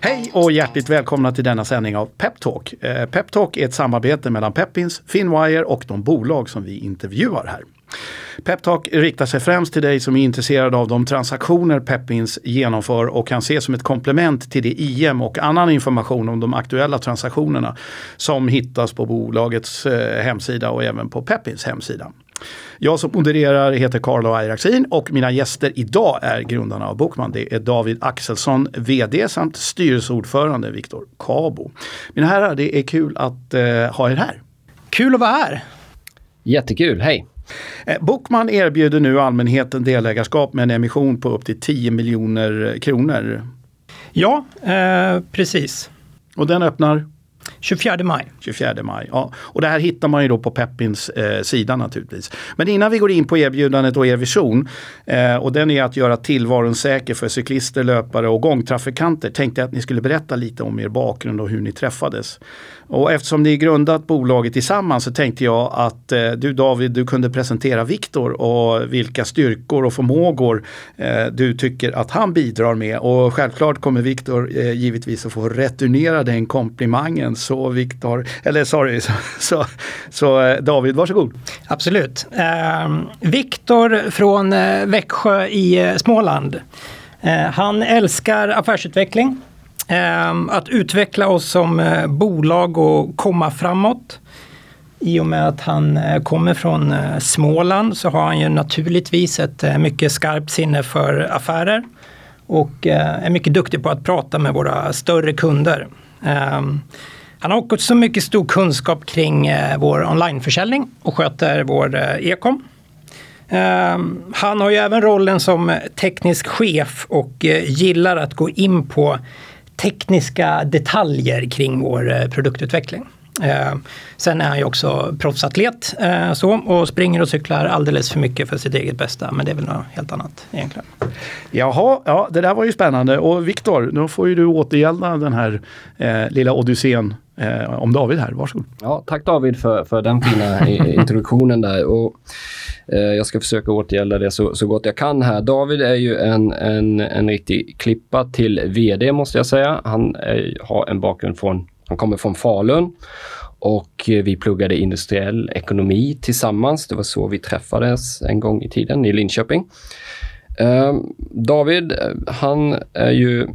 Hej och hjärtligt välkomna till denna sändning av Peptalk. Eh, Peptalk är ett samarbete mellan Peppins, Finwire och de bolag som vi intervjuar här. Peptalk riktar sig främst till dig som är intresserad av de transaktioner Pepins genomför och kan ses som ett komplement till det IM och annan information om de aktuella transaktionerna som hittas på bolagets eh, hemsida och även på Pepins hemsida. Jag som modererar heter Carlo Airaxin och mina gäster idag är grundarna av Bokman. Det är David Axelsson, VD samt styrelseordförande Viktor Kabo. Mina herrar, det är kul att eh, ha er här. Kul att vara här! Jättekul, hej! Eh, Bokman erbjuder nu allmänheten delägarskap med en emission på upp till 10 miljoner kronor. Ja, eh, precis. Och den öppnar? 24 maj. 24 maj, ja. Och det här hittar man ju då på Peppins eh, sida naturligtvis. Men innan vi går in på erbjudandet och er vision, eh, och den är att göra tillvaron säker för cyklister, löpare och gångtrafikanter, tänkte jag att ni skulle berätta lite om er bakgrund och hur ni träffades. Och eftersom ni grundat bolaget tillsammans så tänkte jag att eh, du David, du kunde presentera Viktor och vilka styrkor och förmågor eh, du tycker att han bidrar med. Och självklart kommer Viktor eh, givetvis att få returnera den komplimangen. Så Viktor, eller sorry, så, så, så eh, David, varsågod. Absolut. Eh, Viktor från eh, Växjö i eh, Småland. han älskar affärsutveckling. eh, att utveckla oss som bolag och komma framåt. I och med att han kommer från Småland så har han ju naturligtvis ett mycket skarpt sinne för affärer och är mycket duktig på att prata med våra större kunder. Ehm, han har också mycket stor kunskap kring eh, vår onlineförsäljning och sköter vår eh, e-com. Ehm, han har ju även rollen som teknisk chef och eh, gillar att gå in på tekniska detaljer kring vår eh, produktutveckling. Eh, sen är han ju också proffsatlet eh, så, och springer och cyklar alldeles för mycket för sitt eget bästa. Men det är väl något helt annat egentligen. Jaha, ja, det där var ju spännande. Och Viktor, nu får ju du återgälda den här eh, lilla odyssén eh, om David här. Varsågod. Ja, tack David för, för den fina introduktionen där. Och, eh, jag ska försöka återgälda det så, så gott jag kan här. David är ju en, en, en riktig klippa till VD måste jag säga. Han är, har en bakgrund från, han kommer från Falun och eh, vi pluggade industriell ekonomi tillsammans. Det var så vi träffades en gång i tiden i Linköping. Ehm, David, eh, han är ju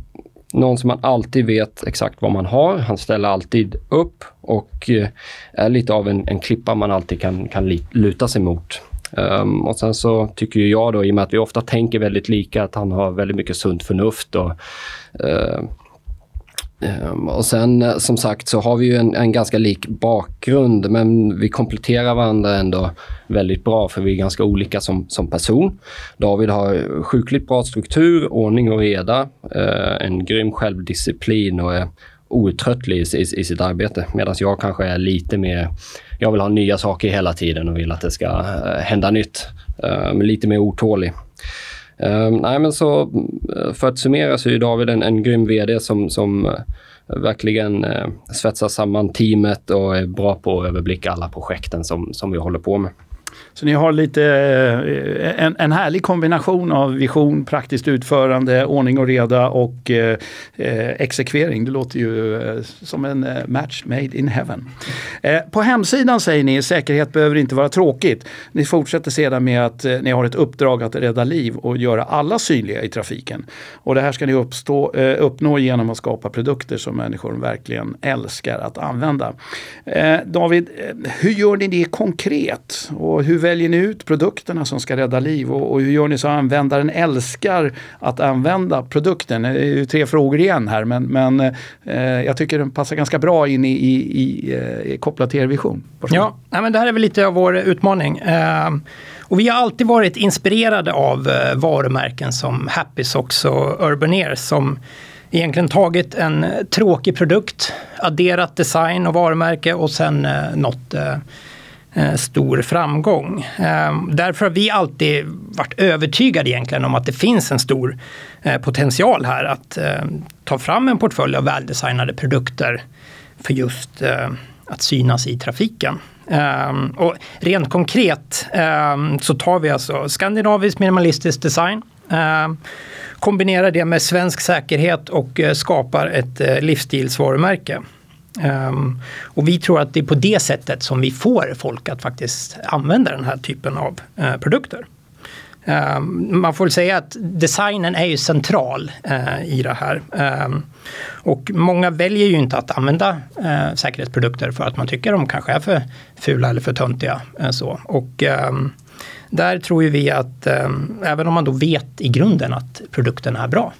någon som man alltid vet exakt vad man har. Han ställer alltid upp och eh, är lite av en, en klippa man alltid kan, kan luta sig mot. Um, och sen så tycker jag då, i och med att vi ofta tänker väldigt lika, att han har väldigt mycket sunt förnuft och uh, Ehm, och sen eh, som sagt så har vi ju en, en, ganska lik bakgrund men vi kompletterar varandra ändå väldigt bra för vi är ganska olika som, som person. David har sjukligt bra struktur, ordning och reda, eh, en grym självdisciplin och är outtröttlig i, i, i sitt arbete. Medan jag kanske är lite mer, jag vill ha nya saker hela tiden och vill att det ska eh, hända nytt. Eh, men lite mer otålig. Uh, nej, men så eh, för att summera så är David en, en grym VD som, som eh, verkligen uh, svetsar samman teamet och är bra på att överblicka alla projekten som, som vi håller på med. Så ni har lite eh, en, en härlig kombination av vision, praktiskt utförande, ordning och reda och eh, eh exekvering. Det låter ju eh, som en eh, match made in heaven. Eh, på hemsidan säger ni säkerhet behöver inte vara tråkigt. Ni fortsätter sedan med att ni har ett uppdrag att rädda liv och göra alla synliga i trafiken. Och det här ska ni uppstå, uppnå genom att skapa produkter som människor verkligen älskar att använda. David, hur gör ni det konkret? Och hur väljer ni ut produkterna som ska rädda liv och, och hur gör ni så att användaren älskar att använda produkten? Det är ju tre frågor igen här men, men eh, jag tycker den passar ganska bra in i, i, i eh, kopplat till er vision. Ja, men det här är väl lite av vår utmaning. Eh, och vi har alltid varit inspirerade av eh, varumärken som Happy Socks och Urban Air som egentligen tagit en tråkig produkt, adderat design och varumärke och sen eh, nått Eh, Eh, stor framgång. Ehm, därför har vi alltid varit övertygade egentligen om att det finns en stor eh, potential här att eh, ta fram en portfölj av väldesignade produkter för just att synas i trafiken. Ehm, och rent konkret ehm, så tar vi alltså skandinavisk minimalistisk design, kombinerar det med svensk säkerhet och skapar ett livsstilsvarumärke. Um, och vi tror att det är på det sättet som vi får folk att faktiskt använda den här typen av uh, produkter. Um, man får väl säga att designen är ju central uh, i det här. Um, och många väljer ju inte att använda uh, säkerhetsprodukter för att man tycker de kanske är för fula eller för töntiga. Uh, så. Och där tror ju vi att även om man då vet i grunden att produkten är bra.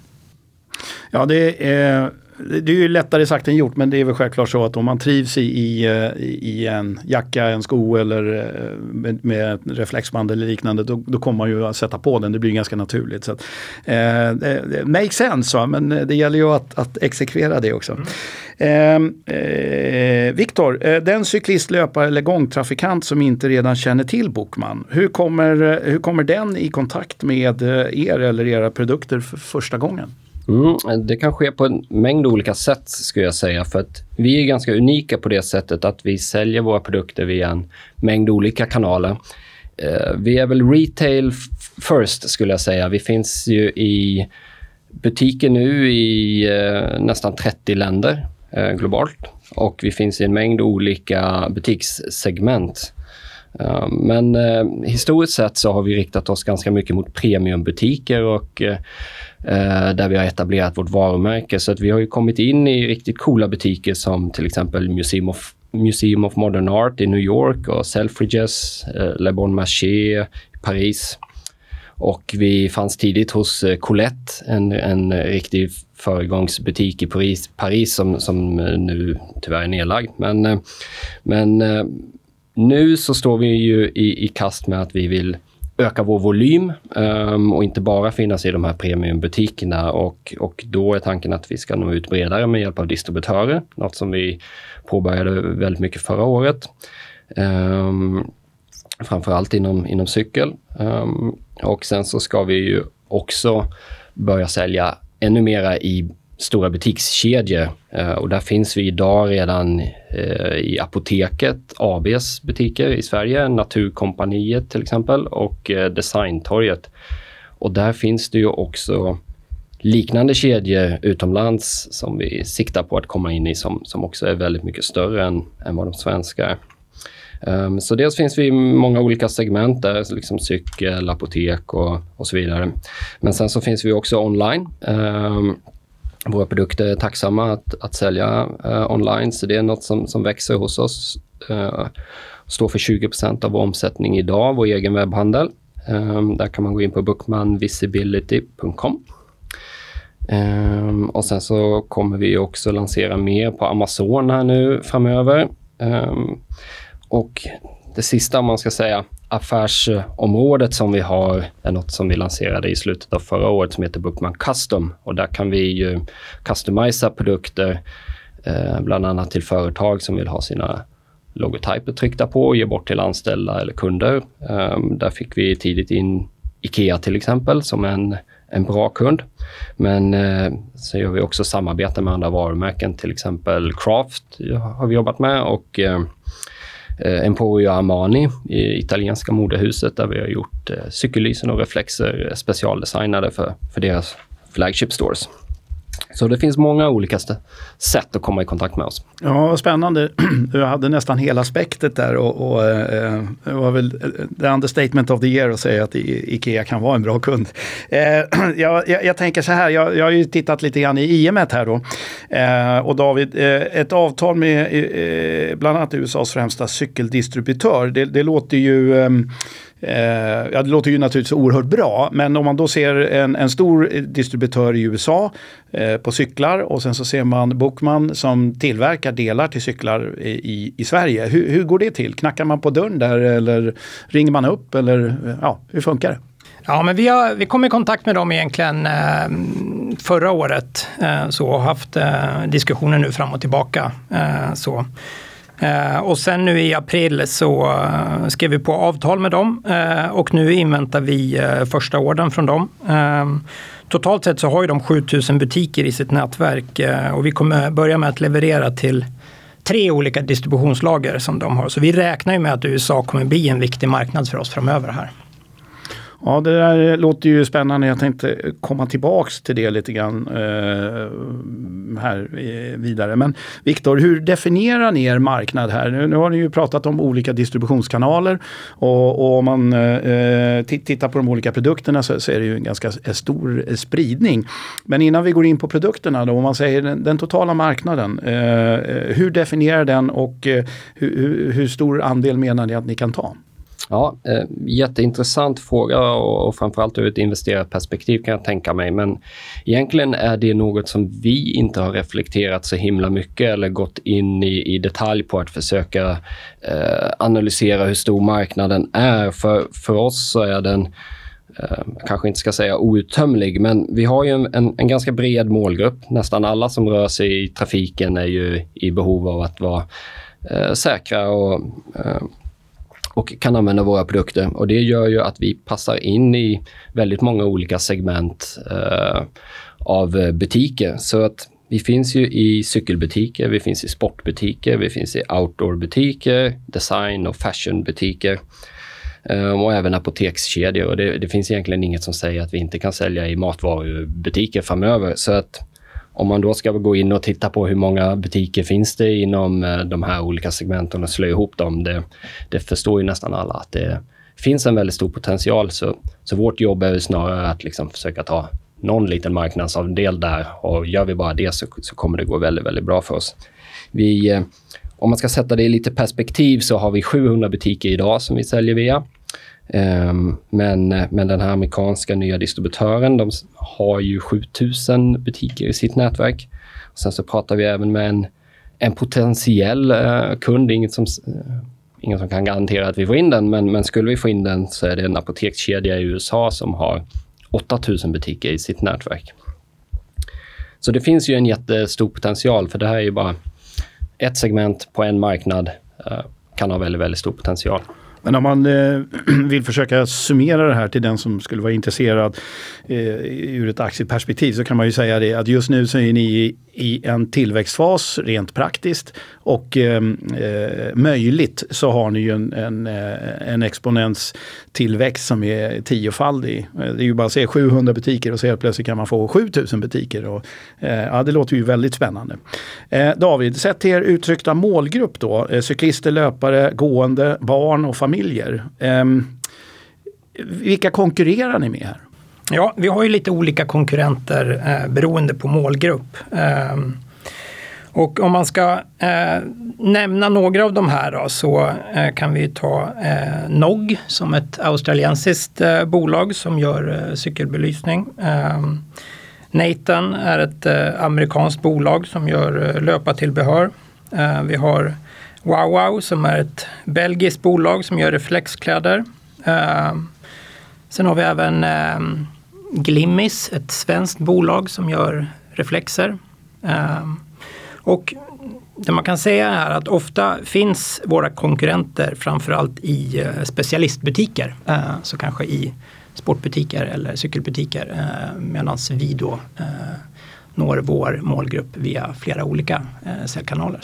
Ja, det är det är ju lättare sagt än gjort men det är väl självklart så att om man trivs i, i, eh, i en jacka, en sko eller eh, med, med reflexband eller liknande då, då kommer man ju att sätta på den. Det blir ganska naturligt. Så att, eh, makes sense va? men det gäller ju att, att exekvera det också. Mm. Ehm, eh, Viktor, eh, den cyklist, löpare eller gångtrafikant som inte redan känner till Bokman, hur kommer, hur kommer den i kontakt med er eller era produkter för första gången? Mm, det kan ske på en mängd olika sätt skulle jag säga. För att vi är ganska unika på det sättet att vi säljer våra produkter via en mängd olika kanaler. Eh, vi är väl retail first skulle jag säga. Vi finns ju i butiker nu i eh, nästan 30 länder eh, globalt. Och vi finns i en mängd olika butikssegment. Eh, men eh, historiskt sett så har vi riktat oss ganska mycket mot premiumbutiker och eh, eh, där vi har etablerat vårt varumärke. Så att vi har ju kommit in i riktigt coola butiker som till exempel Museum of, Museum of Modern Art i New York och Selfridges, eh, Le Bon Marché i Paris. Och vi fanns tidigt hos eh, Colette, en, en riktig föregångsbutik i Paris, Paris som, som nu tyvärr är nedlagd. Men, eh, men eh, nu så står vi ju i, i kast med att vi vill öka vår volym um, och inte bara finnas i de här premiumbutikerna. Och, och då är tanken att vi ska nå ut bredare med hjälp av distributörer, något som vi påbörjade väldigt mycket förra året. Um, framförallt inom, inom cykel. Um, och sen så ska vi ju också börja sälja ännu mera i stora butikskedjor. Eh, och där finns vi idag redan eh, i Apoteket ABs butiker i Sverige, Naturkompaniet till exempel och eh, Designtorget. Och där finns det ju också liknande kedjor utomlands som vi siktar på att komma in i som, som också är väldigt mycket större än, än vad de svenska är. Um, så dels finns vi i många olika segment där, liksom cykel, apotek och, och så vidare. Men sen så finns vi också online. Um, våra produkter är tacksamma att, att sälja uh, online, så det är något som, som växer hos oss. Uh, står för 20% av vår omsättning idag, vår egen webbhandel. Um, där kan man gå in på bookmanvisibility.com. Um, ehm, och sen så kommer vi också lansera mer på Amazon här nu framöver. Um, och det sista man ska säga, affärsområdet som vi har är något som vi lanserade i slutet av förra året som heter Bookman Custom. Och där kan vi ju customisa produkter, eh, bland annat till företag som vill ha sina logotyper tryckta på och ge bort till anställda eller kunder. Ehm, där fick vi tidigt in IKEA till exempel som en, en bra kund. Men eh, så gör vi också samarbete med andra varumärken, till exempel Craft har vi jobbat med och eh, eh, Emporio Armani i italienska modehuset där vi har gjort eh, cykellysen och reflexer eh, specialdesignade för, för deras flagship stores. Så det finns många olika sätt att komma i kontakt med oss. Ja, spännande. Du hade nästan hela spektret där och, och eh, det var väl eh, the understatement of the year att säga att Ikea kan vara en bra kund. Eh, jag, jag, jag, tänker så här, jag, jag, har ju tittat lite grann i IMET här då. Eh, och David, eh, ett avtal med eh, bland annat USAs främsta cykeldistributör, det, det låter ju ehm, Eh, ja, det låter ju naturligtvis oerhört bra, men om man då ser en, en stor distributör i USA eh, på cyklar och sen så ser man Bookman som tillverkar delar till cyklar i, i Sverige. Hur, hur går det till? Knackar man på dörren där eller ringer man upp eller eh, ja, hur funkar det? Ja, men vi, har, vi kom i kontakt med dem egentligen eh, förra året eh, så, och haft eh, diskussioner nu fram och tillbaka. Eh, så. Eh, och sen nu i april så eh, skrev vi på avtal med dem eh, och nu inväntar vi eh, första orden från dem. Ehm, totalt sett så har ju de 7000 butiker i sitt nätverk eh, och vi kommer börja med att leverera till tre olika distributionslager som de har. Så vi räknar ju med att USA kommer bli en viktig marknad för oss framöver här. Ja, det där låter ju spännande. Jag tänkte komma tillbaks till det lite grann eh, här eh, vidare. Men Viktor, hur definierar ni er marknad här? Nu, nu, har ni ju pratat om olika distributionskanaler och, och om man eh, tittar på de olika produkterna så, så, är det ju en ganska eh, stor eh, spridning. Men innan vi går in på produkterna då, om man säger den, den totala marknaden. Eh, hur definierar den och eh, hur, hur stor andel menar ni att ni kan ta? Ja, eh, jätteintressant fråga och, och framförallt ur ett investerarperspektiv kan jag tänka mig. Men egentligen är det något som vi inte har reflekterat så himla mycket eller gått in i, i detalj på att försöka eh, analysera hur stor marknaden är. För, för oss så är den eh, jag kanske inte ska säga outtömlig, men vi har ju en, en, en, ganska bred målgrupp. Nästan alla som rör sig i trafiken är ju i behov av att vara eh, säkra och eh, och kan använda våra produkter. Och det gör ju att vi passar in i väldigt många olika segment eh, av butiker. Så att vi finns ju i cykelbutiker, vi finns i sportbutiker, vi finns i outdoorbutiker, design och fashionbutiker eh, och även apotekskedjor. Och det, det, finns egentligen inget som säger att vi inte kan sälja i matvarubutiker framöver. Så att om man då ska gå in och titta på hur många butiker finns det inom eh, de här olika segmenten och slå ihop dem, det, det förstår ju nästan alla att det finns en väldigt stor potential. Så, så vårt jobb är snarare att liksom försöka ta någon liten marknadsandel där och gör vi bara det så, så kommer det gå väldigt, väldigt bra för oss. Vi, eh, om man ska sätta det i lite perspektiv så har vi 700 butiker idag som vi säljer via. Ehm, men, men den här amerikanska nya distributören, de har ju 7000 butiker i sitt nätverk. Sen så pratar vi även med en, en potentiell eh, kund, inget som, eh, ingen som kan garantera att vi får in den, men, men skulle vi få in den så är det en apotekskedja i USA som har 8000 butiker i sitt nätverk. Så det finns ju en jättestor potential, för det här är ju bara ett segment på en marknad eh, kan ha väldigt, väldigt stor potential. Men om man eh, vill försöka summera det här till den som skulle vara intresserad eh, ur ett aktieperspektiv så kan man ju säga det att just nu så är ni i, en tillväxtfas rent praktiskt och ehm, eh, möjligt så har ni ju en, en, en en exponentstillväxt som är tiofaldig. Eh, det är ju bara att se 700 butiker och så helt plötsligt kan man få 7000 butiker. Och, eh, ja, det låter ju väldigt spännande. Eh, David, sätt er uttryckta målgrupp då. Eh, cyklister, löpare, gående, barn och familjer. Ehm, vilka konkurrerar ni med här? Ja, vi har ju lite olika konkurrenter eh, beroende på målgrupp. Eh, och om man ska eh, nämna några av de här då, så eh, kan vi ta eh, NOG som ett australiensiskt eh, bolag som gör eh, cykelbelysning. Ehm, Nathan är ett eh, amerikanskt bolag som gör eh, löpartillbehör. Ehm, vi har Wow Wow som är ett belgiskt bolag som gör reflexkläder. Ehm, sen har vi även ehm, Glimmis, ett svenskt bolag som gör reflexer. Ehm, och det man kan säga är att ofta finns våra konkurrenter framförallt i eh, specialistbutiker. Eh, så kanske i sportbutiker eller cykelbutiker. Eh, Medan vi då når vår målgrupp via flera olika säljkanaler.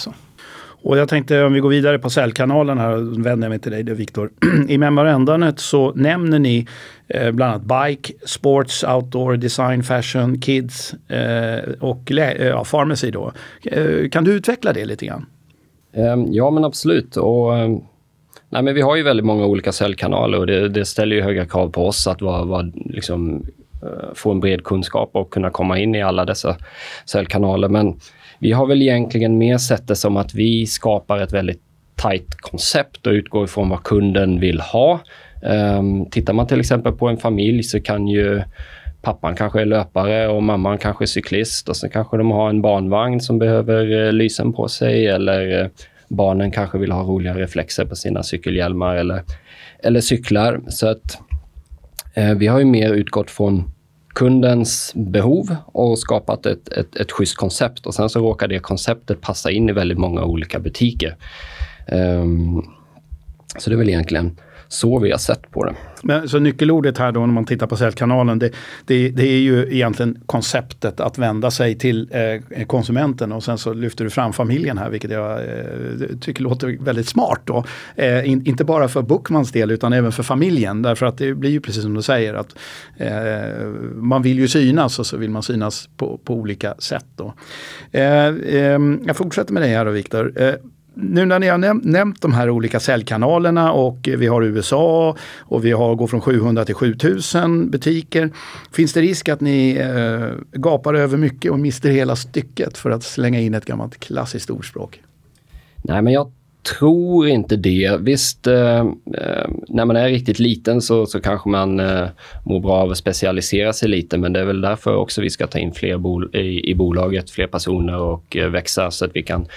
Och jag tänkte om vi går vidare på säljkanalen här, då vänder jag mig till dig Viktor. I memorandumet så nämner ni eh, bland annat Bike, Sports, Outdoor, Design, Fashion, Kids eh, och eh, ja, Pharmacy då. Eh, kan du utveckla det lite grann? Ehm, ja men absolut. Och, ehm, nej, men vi har ju väldigt många olika säljkanaler och det, det ställer ju höga krav på oss att vara, vara liksom, eh, få en bred kunskap och kunna komma in i alla dessa säljkanaler. Men vi har väl egentligen mer sett det som att vi skapar ett väldigt tajt koncept och utgår ifrån vad kunden vill ha. Um, tittar man till exempel på en familj så kan ju pappan kanske är löpare och mamman kanske är cyklist och så kanske de har en barnvagn som behöver uh, lysen på sig eller uh, barnen kanske vill ha roliga reflexer på sina cykelhjälmar eller, eller cyklar. Så att uh, vi har ju mer utgått från kundens behov och skapat ett, ett, ett schysst koncept. Och sen så råkar det konceptet passa in i väldigt många olika butiker. Um, så det är väl egentligen så vi har sett på det. Men, så nyckelordet här då när man tittar på säljkanalen, det, det, det, är ju egentligen konceptet att vända sig till eh, konsumenten och sen så lyfter du fram familjen här vilket jag eh, tycker låter väldigt smart. Då. Eh, in, inte bara för Bookmans del utan även för familjen därför att det blir ju precis som du säger att eh, man vill ju synas och så vill man synas på, på olika sätt. Då. Eh, eh, jag fortsätter med dig här då Viktor eh, nu när ni har näm nämnt de här olika säljkanalerna och vi har USA och vi har går från 700 till 7000 butiker. Finns det risk att ni eh, gapar över mycket och mister hela stycket för att slänga in ett gammalt klassiskt ordspråk? Nej, men jag tror inte det. Visst, eh, eh, när man är riktigt liten så, så kanske man eh, mår bra av att specialisera sig lite, men det är väl därför också vi ska ta in fler bol i, i bolaget, fler personer och eh, växa så att vi kan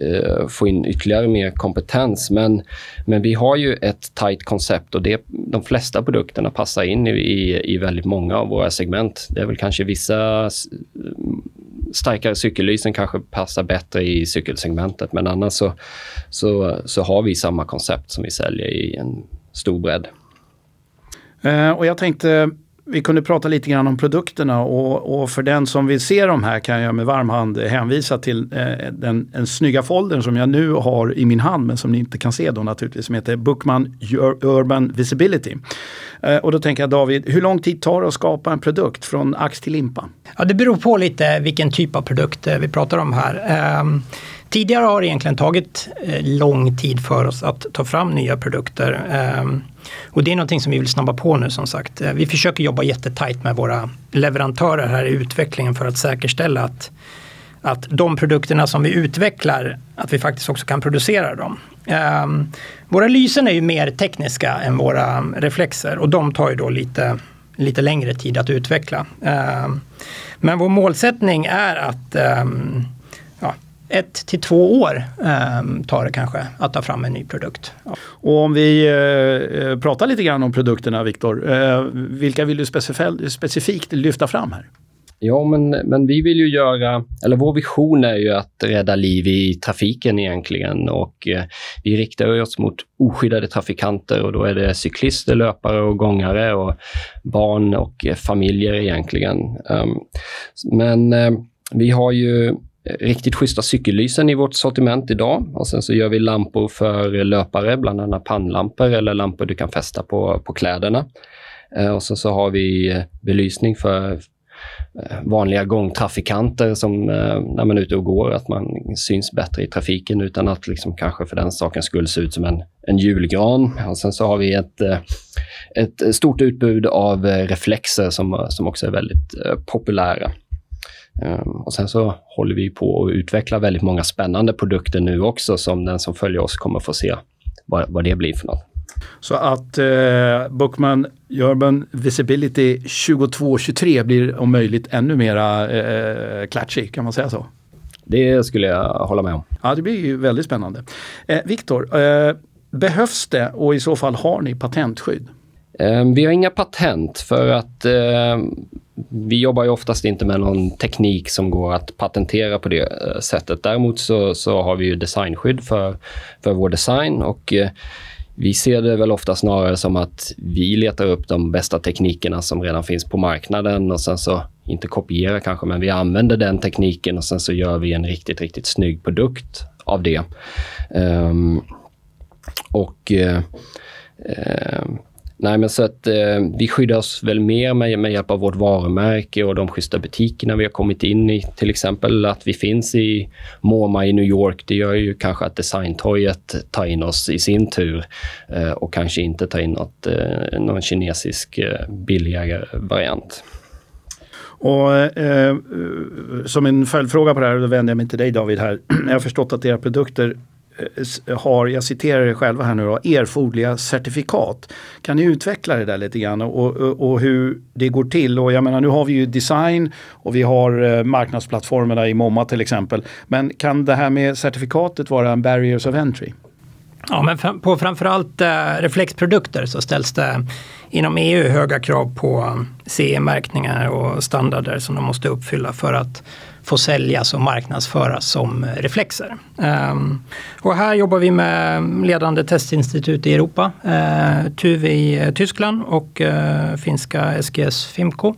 eh, få in ytterligare mer kompetens. Men, men vi har ju ett tight koncept och det, de flesta produkterna passar in i, i, i väldigt många av våra segment. Det är väl kanske vissa starkare cykellysen kanske passar bättre i cykelsegmentet, men annars så, så, så har vi samma koncept som vi säljer i en stor bredd. Eh, och jag tänkte vi kunde prata lite grann om produkterna och, och, för den som vill se de här kan jag med varm hand hänvisa till eh, den den snygga foldern som jag nu har i min hand men som ni inte kan se då naturligtvis som heter Bookman Urban Visibility. Eh, och då tänker jag David, hur lång tid tar det att skapa en produkt från ax till limpa? Ja, det beror på lite vilken typ av produkt eh, vi pratar om här. Um, Tidigare har det egentligen tagit eh, lång tid för oss att ta fram nya produkter. Ehm, och det är någonting som vi vill snabba på nu som sagt. Eh, vi försöker jobba jättetajt med våra leverantörer här i utvecklingen för att säkerställa att, att de produkterna som vi utvecklar, att vi faktiskt också kan producera dem. Um, våra lysen är ju mer tekniska än våra reflexer och de tar ju då lite, lite längre tid att utveckla. Um, men vår målsättning är att um, ett till två år eh, tar det kanske att ta fram en ny produkt. Ja. Och om vi eh, eh pratar lite grann om produkterna Viktor, eh, vilka vill du specifikt lyfta fram här? Ja, men, men vi vill ju göra, eller vår vision är ju att rädda liv i trafiken egentligen och eh, vi riktar oss mot oskyddade trafikanter och då är det cyklister, löpare och gångare och barn och familjer egentligen. Um, men eh, vi har ju riktigt schyssta cykellysen i vårt sortiment idag. Och sen så gör vi lampor för löpare, bland annat pannlampor eller lampor du kan fästa på, på kläderna. Eh, och sen så har vi eh, belysning för eh, vanliga gångtrafikanter som när man är ute och går, att man syns bättre i trafiken utan att liksom kanske för den sakens skull se ut som en, en julgran. Och sen så har vi ett, ett stort utbud av reflexer som, som också är väldigt populära. Ehm, och sen så håller vi på att utveckla väldigt många spännande produkter nu också som den som följer oss kommer få se vad, vad det blir för något. Så att eh, Bookman Urban Visibility 2223 blir om möjligt ännu mera eh, klatschig, kan man säga så? Det skulle jag hålla med om. Ja, det blir ju väldigt spännande. Eh, Viktor, eh, behövs det och i så fall har ni patentskydd? Ehm, vi har inga patent för att eh, vi jobbar ju oftast inte med någon teknik som går att patentera på det eh, sättet. Däremot så, så har vi ju designskydd för, för vår design och eh, vi ser det väl ofta snarare som att vi letar upp de bästa teknikerna som redan finns på marknaden och sen så, inte kopiera kanske, men vi använder den tekniken och sen så gör vi en riktigt, riktigt snygg produkt av det. Um, och uh, Nej, men så att eh, vi skyddar oss väl mer med, med hjälp av vårt varumärke och de schyssta butikerna vi har kommit in i. Till exempel att vi finns i MoMA i New York. Det gör ju kanske att Designtorget tar in oss i sin tur eh, och kanske inte tar in något, eh, någon kinesisk eh, billigare variant. Och, eh, eh som en följdfråga på det här, då vänder jag mig till dig David här. Jag har förstått att era produkter har, jag citerar er själva här nu då, erforderliga certifikat. Kan ni utveckla det där lite grann och, och, och, hur det går till? Och jag menar nu har vi ju design och vi har eh, marknadsplattformarna i MoMA till exempel. Men kan det här med certifikatet vara en barriers of entry? Ja, men på framförallt eh, reflexprodukter så ställs det inom EU höga krav på eh, CE-märkningar och standarder som de måste uppfylla för att få säljas och marknadsföras som eh, reflexer. Ehm, och här jobbar vi med ledande testinstitut i Europa, eh, TUV i eh, Tyskland och finska SGS Fimco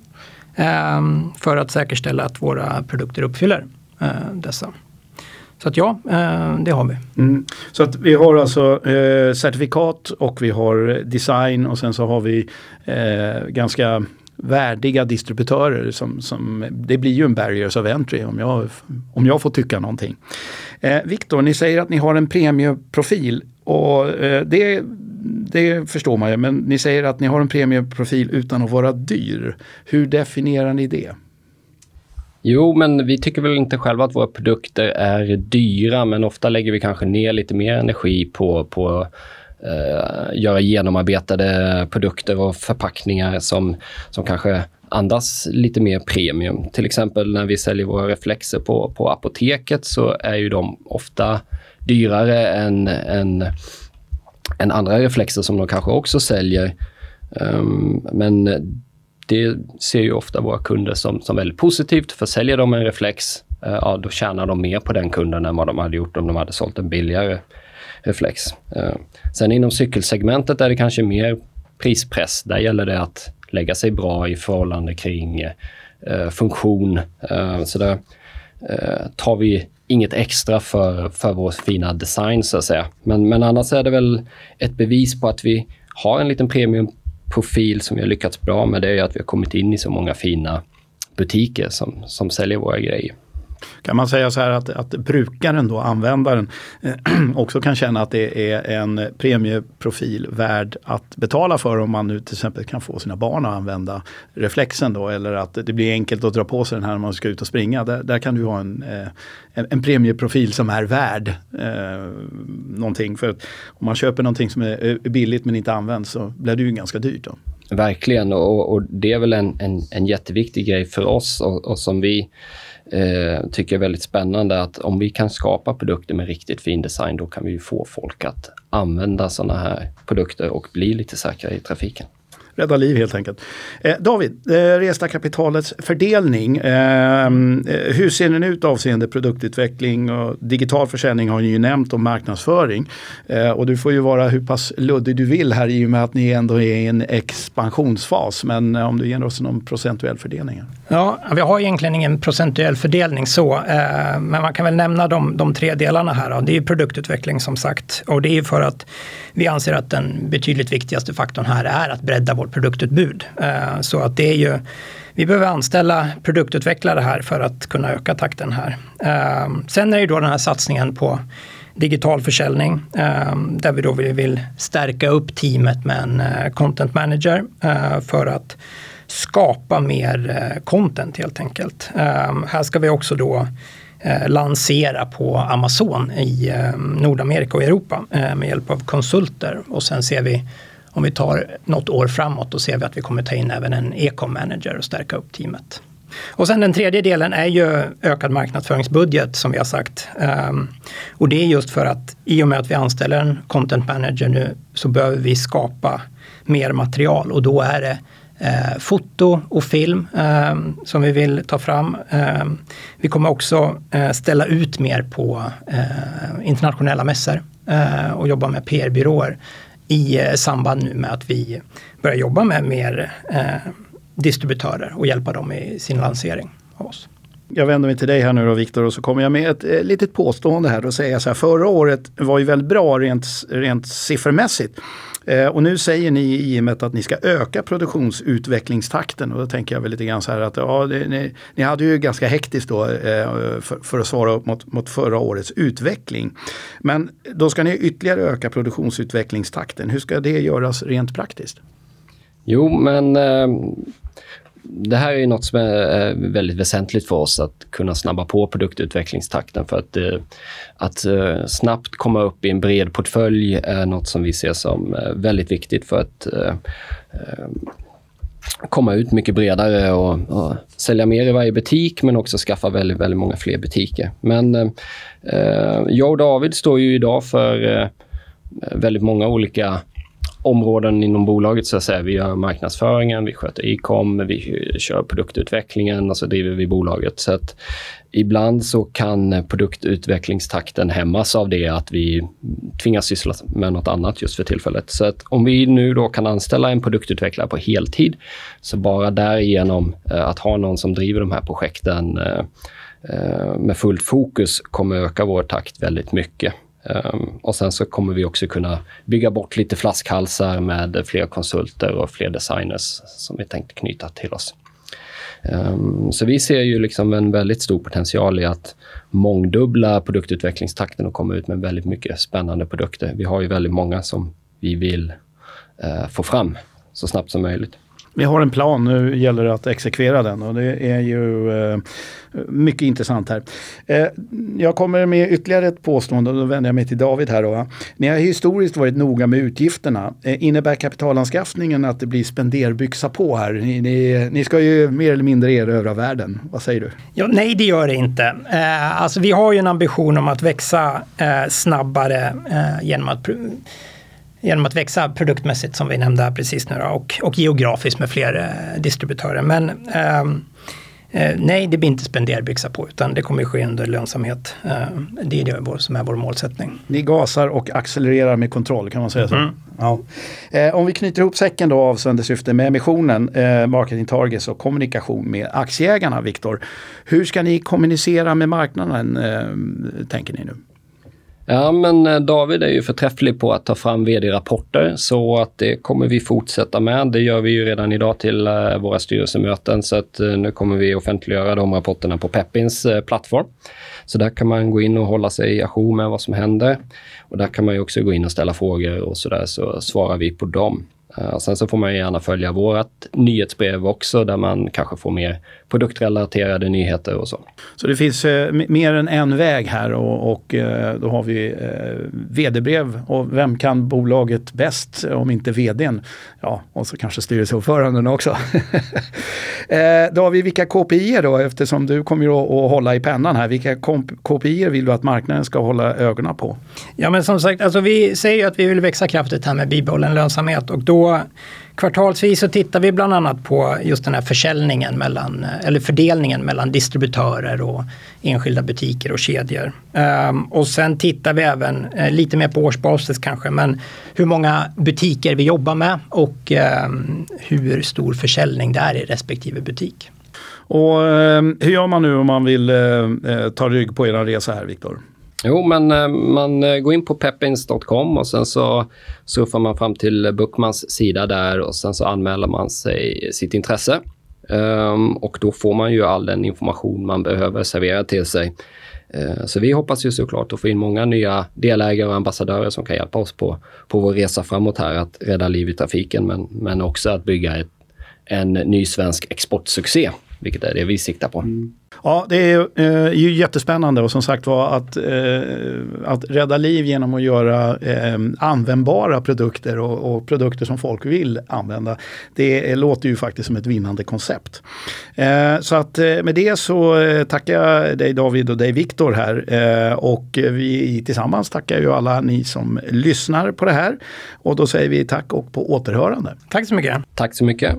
ehm, för att säkerställa att våra produkter uppfyller dessa. Så att ja, det har vi. Mm. Så att vi har alltså eh, certifikat och vi har design och sen så har vi eh, ganska värdiga distributörer. Som, som, det blir ju en barriers of entry om jag, om jag får tycka någonting. Eh, Viktor, ni säger att ni har en premieprofil och eh, det, det förstår man ju, men ni säger att ni har en premieprofil utan att vara dyr. Hur definierar ni det? Jo, men vi tycker väl inte själva att våra produkter är dyra, men ofta lägger vi kanske ner lite mer energi på, på Eh, göra genomarbetade produkter och förpackningar som, som kanske andas lite mer premium. Till exempel när vi säljer våra reflexer på, på apoteket så är ju de ofta dyrare än, än, än andra reflexer som de kanske också säljer. Um, men det ser ju ofta våra kunder som, som väldigt positivt. För säljer de en reflex, uh, ja, då tjänar de mer på den kunden än vad de hade gjort om de hade sålt en billigare Eh, reflex. Eh, sen inom cykelsegmentet är det kanske mer prispress. Där gäller det att lägga sig bra i förhållande kring eh, eh funktion. Eh, så där eh, tar vi inget extra för, för vår fina design så att säga. Men, men annars är det väl ett bevis på att vi har en liten premiumprofil som vi har lyckats bra med. Det är att vi har kommit in i så många fina butiker som, som säljer våra grejer. Kan man säga så här att, att brukaren då, användaren, eh, också kan känna att det är en premieprofil värd att betala för om man nu till exempel kan få sina barn att använda reflexen då eller att det blir enkelt att dra på sig den här när man ska ut och springa. Där, där kan du ha en, eh, en, en, premieprofil som är värd eh, någonting. För om man köper någonting som är billigt men inte används så blir det ju ganska dyrt. Då. Verkligen och, och det är väl en, en, en jätteviktig grej för oss och, och som vi eh, tycker är väldigt spännande att om vi kan skapa produkter med riktigt fin design, då kan vi få folk att använda sådana här produkter och bli lite säkrare i trafiken rädda liv helt enkelt. Eh, David, eh, resta kapitalets fördelning. Eh, eh, hur ser den ut avseende produktutveckling och digital försäljning har ni ju nämnt och marknadsföring. Eh, och du får ju vara hur pass luddig du vill här i och med att ni ändå är i en expansionsfas. Men eh, om du ger oss någon procentuell fördelning. Ja, vi har egentligen ingen procentuell fördelning så, eh, men man kan väl nämna de, de tre delarna här. Då. Det är produktutveckling som sagt och det är för att vi anser att den betydligt viktigaste faktorn här är att bredda vår produktutbud. Eh, så att det är ju, vi behöver anställa produktutvecklare här för att kunna öka takten här. Eh, sen är det då den här satsningen på digital försäljning eh, där vi då vill stärka upp teamet med en content manager för att skapa mer content helt enkelt. Här ska vi också då lansera på Amazon i Nordamerika och Europa med hjälp av konsulter. Och sen ser vi, om vi tar något år framåt, då ser vi att vi kommer ta in även en e-com manager och stärka upp teamet. Och sen den tredje delen är ju ökad marknadsföringsbudget som vi har sagt. Um, och det är just för att i och med att vi anställer en content manager nu så behöver vi skapa mer material och då är det eh, foto och film eh, som vi vill ta fram. Eh, vi kommer också eh, ställa ut mer på eh, internationella mässor eh, och jobba med PR-byråer i eh, samband nu med att vi börjar jobba med mer eh, distributörer och hjälpa dem i sin lansering av oss. Jag vänder mig till dig här nu då Viktor och så kommer jag med ett eh, litet påstående här och säger så här. Förra året var ju väldigt bra rent, rent siffermässigt. Eh, och nu säger ni i IMET att ni ska öka produktionsutvecklingstakten. Och då tänker jag väl lite grann så här att ja, ni, ni, hade ju ganska hektiskt då eh, för, för, att svara upp mot, mot förra årets utveckling. Men då ska ni ytterligare öka produktionsutvecklingstakten. Hur ska det göras rent praktiskt? Jo, men eh, det här är något som är eh, väldigt väsentligt för oss, att kunna snabba på produktutvecklingstakten. För att, eh, att eh, snabbt komma upp i en bred portfölj är något som vi ser som väldigt viktigt för att komma ut mycket bredare och, och, sälja mer i varje butik men också skaffa väldigt, väldigt många fler butiker. Men eh, jag och David står ju idag för väldigt många olika områden inom bolaget. så att säga. Vi gör marknadsföringen, vi sköter e-com, vi kör produktutvecklingen och så driver vi bolaget. Så att ibland så kan produktutvecklingstakten hämmas av det att vi tvingas syssla med något annat just för tillfället. Så att om vi nu då kan anställa en produktutvecklare på heltid, så bara därigenom eh, att ha någon som driver de här projekten eh, eh, med fullt fokus kommer öka vår takt väldigt mycket. Um, och sen så kommer vi också kunna bygga bort lite flaskhalsar med fler konsulter och fler designers som vi tänkt knyta till oss. Um, så vi ser ju liksom en väldigt stor potential i att mångdubbla produktutvecklingstakten och komma ut med väldigt mycket spännande produkter. Vi har ju väldigt många som vi vill uh, få fram så snabbt som möjligt. Vi har en plan, nu gäller det att exekvera den och det är ju eh, mycket intressant här. Eh, jag kommer med ytterligare ett påstående och då vänder jag mig till David här. Då. Ni har historiskt varit noga med utgifterna. Eh, innebär kapitalanskaffningen att det blir spenderbyxa på här? Ni, ni, ni, ska ju mer eller mindre erövra världen. Vad säger du? Ja, nej, det gör det inte. Eh, alltså, vi har ju en ambition om att växa eh, snabbare eh, genom att genom att växa produktmässigt som vi nämnde här precis nu då, och, och geografiskt med fler eh, distributörer. Men ehm, eh, nej, det blir inte spenderbyxa på utan det kommer ske under lönsamhet. Eh, det är det som är vår målsättning. Ni gasar och accelererar med kontroll, kan man säga så? Mm. Ja. Eh, om vi knyter ihop säcken då avseende syfte med emissionen, eh, marketing targets och kommunikation med aktieägarna, Viktor. Hur ska ni kommunicera med marknaden, eh, tänker ni nu? Ja, men eh, David är ju förträfflig på att ta fram vd-rapporter så att det kommer vi fortsätta med. Det gör vi ju redan idag till eh, våra styrelsemöten så att eh, nu kommer vi offentliggöra de rapporterna på Peppins plattform. Så där kan man gå in och hålla sig ajour med vad som händer. Och där kan man ju också gå in och ställa frågor och så där så svarar vi på dem. Sen så får man gärna följa vårt nyhetsbrev också där man kanske får mer produktrelaterade nyheter och så. Så det finns eh, mer än en väg här och, och eh, då har vi eh, vd-brev och vem kan bolaget bäst om inte vdn? Ja, och så kanske styrelseordföranden också. eh, David, vilka KPI då eftersom du kommer ju att hålla i pennan här. Vilka KPI vill du att marknaden ska hålla ögonen på? Ja men som sagt, alltså vi säger att vi vill växa kraftigt här med bibehållen lönsamhet och då Kvartalsvis så tittar vi bland annat på just den här försäljningen mellan, eller fördelningen mellan distributörer och enskilda butiker och kedjor. Ehm, och sen tittar vi även, eh, lite mer på årsbasis kanske, men hur många butiker vi jobbar med och ehm, hur stor försäljning det är i respektive butik. Och ehm, hur gör man nu om man vill eh, eh, ta rygg på er resa här, Viktor? Jo, men eh, man eh, går in på peppins.com och sen så surfar man fram till Bookmans sida där och sen så anmäler man sig eh, sitt intresse. Um, och då får man ju all den information man behöver servera till sig. Uh, så vi hoppas ju såklart att få in många nya delägare och ambassadörer som kan hjälpa oss på, på vår resa framåt här att rädda liv i trafiken men, men också att bygga ett, en ny svensk exportsuccé, vilket är det vi siktar på. Mm. Ja, det är eh, ju jättespännande och som sagt var att, eh, att rädda liv genom att göra eh, användbara produkter och, och, produkter som folk vill använda. Det låter ju faktiskt som ett vinnande koncept. Eh, så att eh, med det så eh, tackar jag dig David och dig Viktor här och vi tillsammans tackar ju alla ni som lyssnar på det här. Och då säger vi tack och på återhörande. Tack så mycket. Tack så mycket.